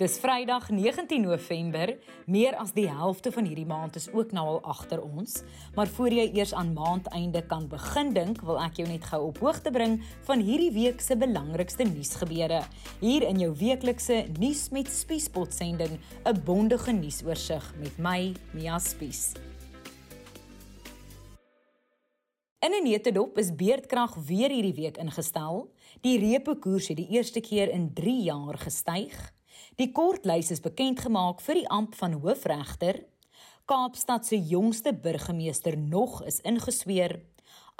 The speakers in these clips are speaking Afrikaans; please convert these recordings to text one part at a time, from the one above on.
Dis Vrydag 19 November. Meer as die helfte van hierdie maand is ook nou al agter ons. Maar voor jy eers aan maandeinde kan begin dink, wil ek jou net gou op hoogte bring van hierdie week se belangrikste nuusgebeure. Hier in jou weeklikse nuus met Spiespot sending, 'n bondige nuusoorseig met my, Mia Spies. In 'n netedop is beerdkrag weer hierdie week ingestel. Die repo koers het die eerste keer in 3 jaar gestyg. Die kortlys is bekend gemaak vir die amp van hoofregter. Kaapstad se jongste burgemeester nog is ingesweer.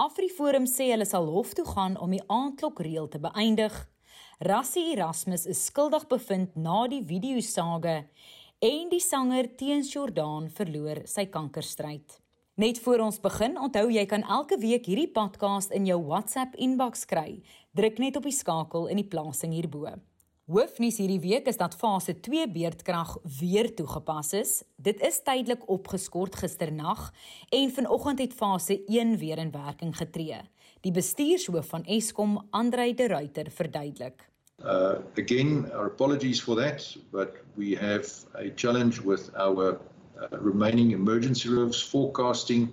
Afriforum sê hulle sal hof toe gaan om die aandklokreël te beëindig. Rassie Erasmus is skuldig bevind na die videosage en die sanger Teens Jordaan verloor sy kankerstryd. Net voor ons begin, onthou jy kan elke week hierdie podcast in jou WhatsApp inbox kry. Druk net op die skakel in die plasing hierbo. Hoofnuus hierdie week is dat fase 2 beerdkrag weer toegepas is. Dit is tydelik opgeskort gisternag en vanoggend het fase 1 weer in werking getree. Die bestuurshoof van Eskom, Andrei de Ruyter, verduidelik. Uh again, our apologies for that, but we have a challenge with our uh, remaining emergency reserves forecasting.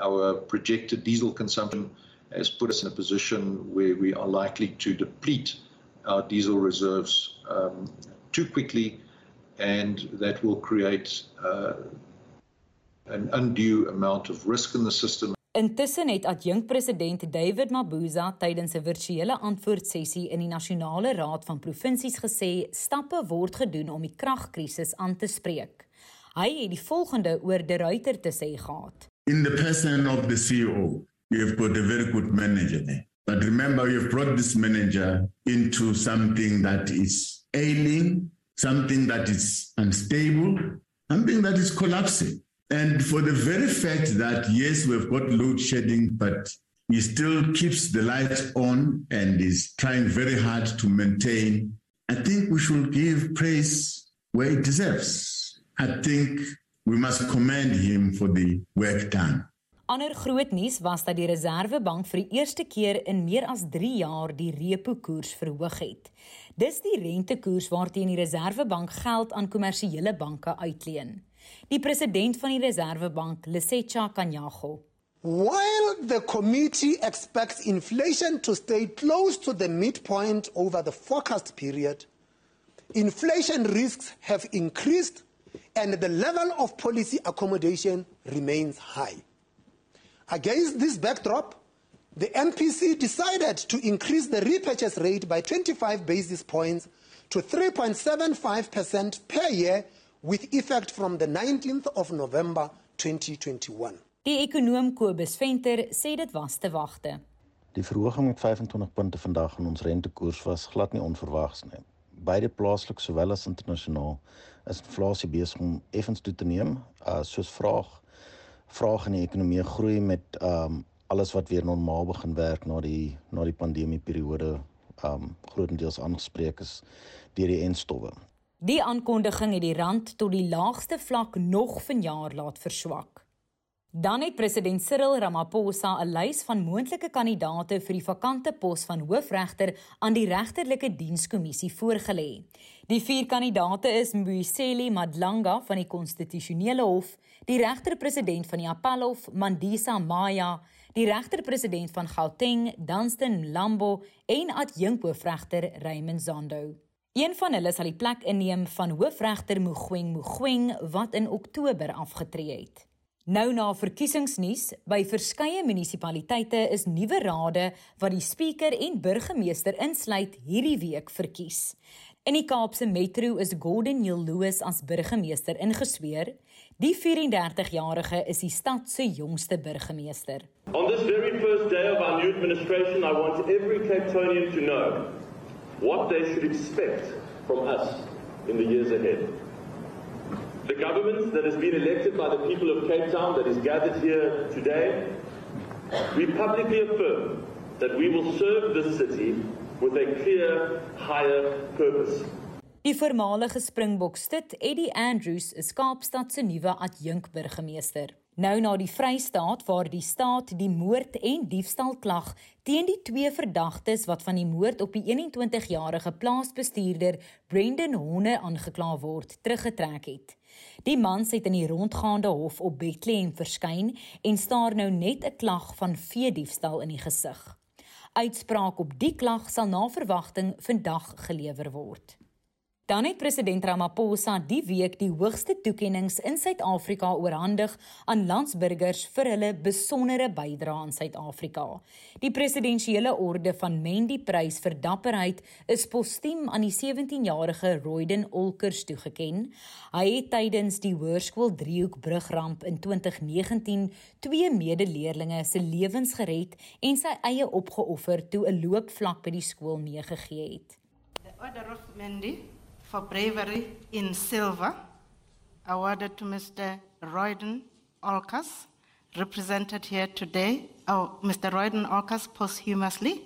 Our projected diesel consumption has put us in a position where we are likely to deplete our diesel reserves um, too quickly, and that will create uh, an undue amount of risk in the system. Intussen het adjunkpresident David Mabuza tydens 'n virtuele antwoordsessie in die Nasionale Raad van Provinsies gesê stappe word gedoen om die kragkrisis aan te spreek. Hy het die volgende oor De Ruyter te sê gehad. In the person of the CEO, you have got a very good manager there. But remember, you've brought this manager into something that is ailing, something that is unstable, something that is collapsing. And for the very fact that, yes, we've got load shedding, but he still keeps the lights on and is trying very hard to maintain, I think we should give praise where it deserves. I think we must commend him for the work done. Ander groot nuus was dat die Reserwebank vir die eerste keer in meer as 3 jaar die repo koers verhoog het. Dis die rentekoers waarteen die Reserwebank geld aan kommersiële banke uitleen. Die president van die Reserwebank, Lesetja Kanyago, While the committee expects inflation to stay close to the midpoint over the forecast period, inflation risks have increased and the level of policy accommodation remains high. Against this backdrop, the MPC decided to increase the repurchase rate by 25 basis points to 3.75% per year with effect from the 19th of November 2021. Die ekonom Kobus Venter sê dit was te wagte. Die verhoging met 25 punte vandag in ons rentekoers was glad nie onverwags nie. Beide plaaslik sowel as internasionaal is inflasie besig om effens toe te neem, uh, soos vraag vraag in die ekonomie groei met ehm um, alles wat weer normaal begin werk na die na die pandemie periode ehm um, grootendeels aangespreek is deur die enstowwe. Die aankondiging het die rand tot die laagste vlak nog vanjaar laat verswak. Dan het president Cyril Ramaphosa 'n lys van moontlike kandidaate vir die vakante pos van hoofregter aan die regterlike dienskommissie voorgelê. Die vier kandidaate is Mbuyiseli Madlanga van die konstitusionele hof, die regter-president van die Appelhof, Mandisa Maya, die regter-president van Gauteng, Dunstan Lambo en adjunkhoofregter Raymond Zondo. Een van hulle sal die plek inneem van hoofregter Mogoeng Mogoeng wat in Oktober afgetree het. Nou na verkiesingsnuus, by verskeie munisipaliteite is nuwe rade wat die spreker en burgemeester insluit hierdie week verkies. In die Kaapse Metro is Gordon Lewis as burgemeester ingesweer. Die 34-jarige is die stad se jongste burgemeester. On this very first day of our new administration, I want every Capetonian to know what they should expect from us in the years ahead. The government that has been elected by the people of Cape Town that is gathered here today, we publicly affirm that we will serve this city with a clear higher purpose. Die voormalige Springbok stit Eddie Andrews is Kaapstad se nuwe adjunkburgemeester. Nou na die Vrystaat waar die staat die moord en diefstal klag teen die twee verdagtes wat van die moord op die 21-jarige plaasbestuurder Brendan Honne aangekla word, teruggetrek het. Die man het in die rondgaande hof op Bethlehem verskyn en staar nou net 'n klag van veediefstal in die gesig. Uitspraak op die klag sal na verwagting vandag gelewer word. Dan het president Ramaphosa die week die hoogste toekenninge in Suid-Afrika oorhandig aan landsburgers vir hulle besondere bydrae aan Suid-Afrika. Die presidensiële orde van Mendi Prys vir dapperheid is postuum aan die 17-jarige Royden Olkers toegeken. Hy het tydens die Hoërskool Driehoek Brugramp in 2019 twee medeleerlinge se lewens gered en sy eie opgeoffer toe 'n loopvlak by die skool meegegee het. The order of Mendi for bravery in silver, awarded to Mr. Royden Olkas, represented here today, oh, Mr. Royden Olkas posthumously,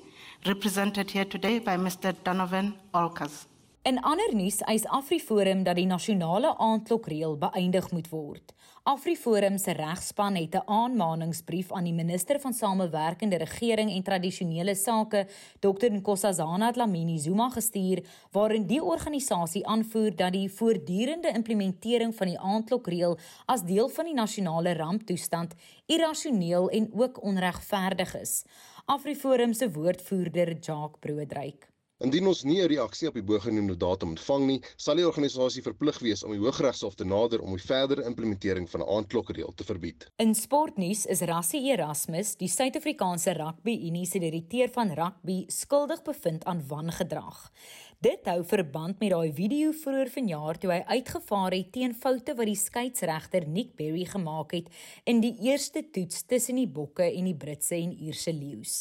represented here today by Mr. Donovan Olkas. In ander nuus eis AfriForum dat die nasionale aandklokreël beëindig moet word. AfriForum se regspan het 'n aanmaningsbrief aan die minister van Samewerkende Regering en Tradisionele Sake, Dr Nkosazana Dlamini Zuma gestuur, waarin die organisasie aanvoer dat die voortdurende implementering van die aandklokreël as deel van die nasionale ramptoestand irrasioneel en ook onregverdig is. AfriForum se woordvoerder, Jacques Broodryk Indien ons nie 'n reaksie op die bogenoemde datum ontvang nie, sal die organisasie verplig wees om die Hooggeregshof te nader om die verdere implementering van 'n aandklokreël te verbied. In sportnuus is Rassie Erasmus, die Suid-Afrikaanse Rugby Unie se direkteur van rugby, skuldig bevind aan wangedrag. Dit hou verband met daai video vroeër vanjaar toe hy uitgevaar het teen foute wat die skeieregter Nick Berry gemaak het in die eerste toets tussen die Bokke en die Britse en Ierse leeu's.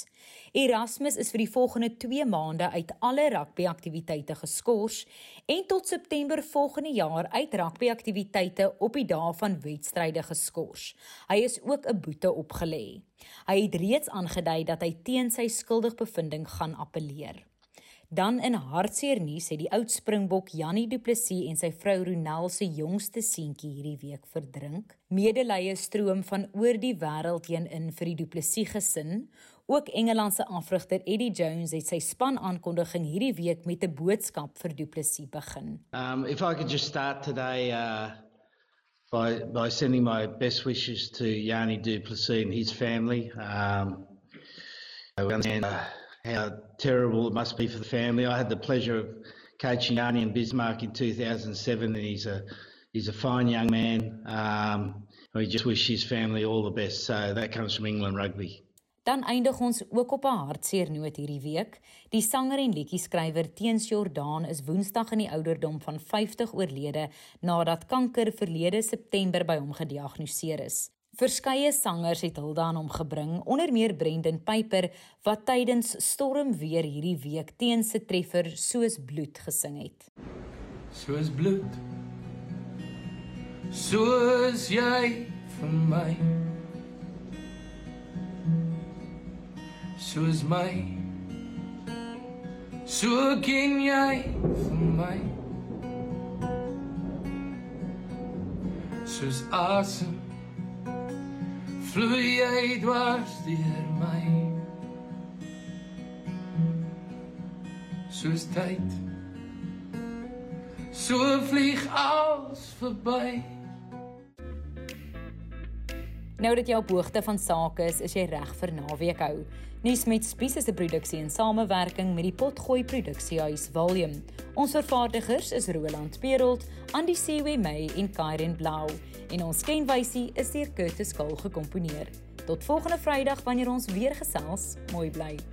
Erasmus is vir die volgende 2 maande uit alle rugbyaktiwiteite geskort en tot September volgende jaar uit rugbyaktiwiteite op die dae van wedstryde geskort. Hy is ook 'n boete opgelê. Hy het reeds aangedui dat hy teen sy skuldigbevindings gaan appeleer. Dan in hartseer nuus het die oud Springbok Jannie Du Plessis en sy vrou Ronel se jongste seentjie hierdie week verdrink. Medelee stroom van oor die wêreld heen in vir die Du Plessis gesin. Ook Engeland se afrigter Eddie Jones het sy span aankondiging hierdie week met 'n boodskap vir Du Plessis begin. Um if I could just start today uh by by sending my best wishes to Jannie Du Plessis and his family. Um and uh, how terrible it must be for the family. I had the pleasure of coaching Arnie and Bismarck in 2007, and he's a he's a fine young man. Um, we just wish his family all the best. So that comes from England Rugby. Dan eindig ons ook op 'n hartseer noot hierdie week. Die sanger en liedjie-skrywer Teens Jordaan is Woensdag in die ouderdom van 50 oorlede nadat kanker verlede September by hom gediagnoseer is. Verskeie sangers het hulde aan hom gebring, onder meer Brendan Piper wat tydens Stormweer hierdie week teen se treffer soos bloed gesing het. Soos bloed. Soos jy vir my. Soos my. So ken jy vir my. Soos asem vloei jy dwars deur my. Soos tyd. So vlieg alles verby Nou dat jy op hoogte van sake is, is jy reg vir naweek hou. Nuus met Spies is 'n produksie in samewerking met die Potgooi Produksiehuis Volume. Ons vervaardigers is Roland Perolt, Andy Sewe May en Kairen Blau en ons skenwysie is deur Curtis Kul gekomponeer. Tot volgende Vrydag wanneer ons weer gesels. Mooi bly.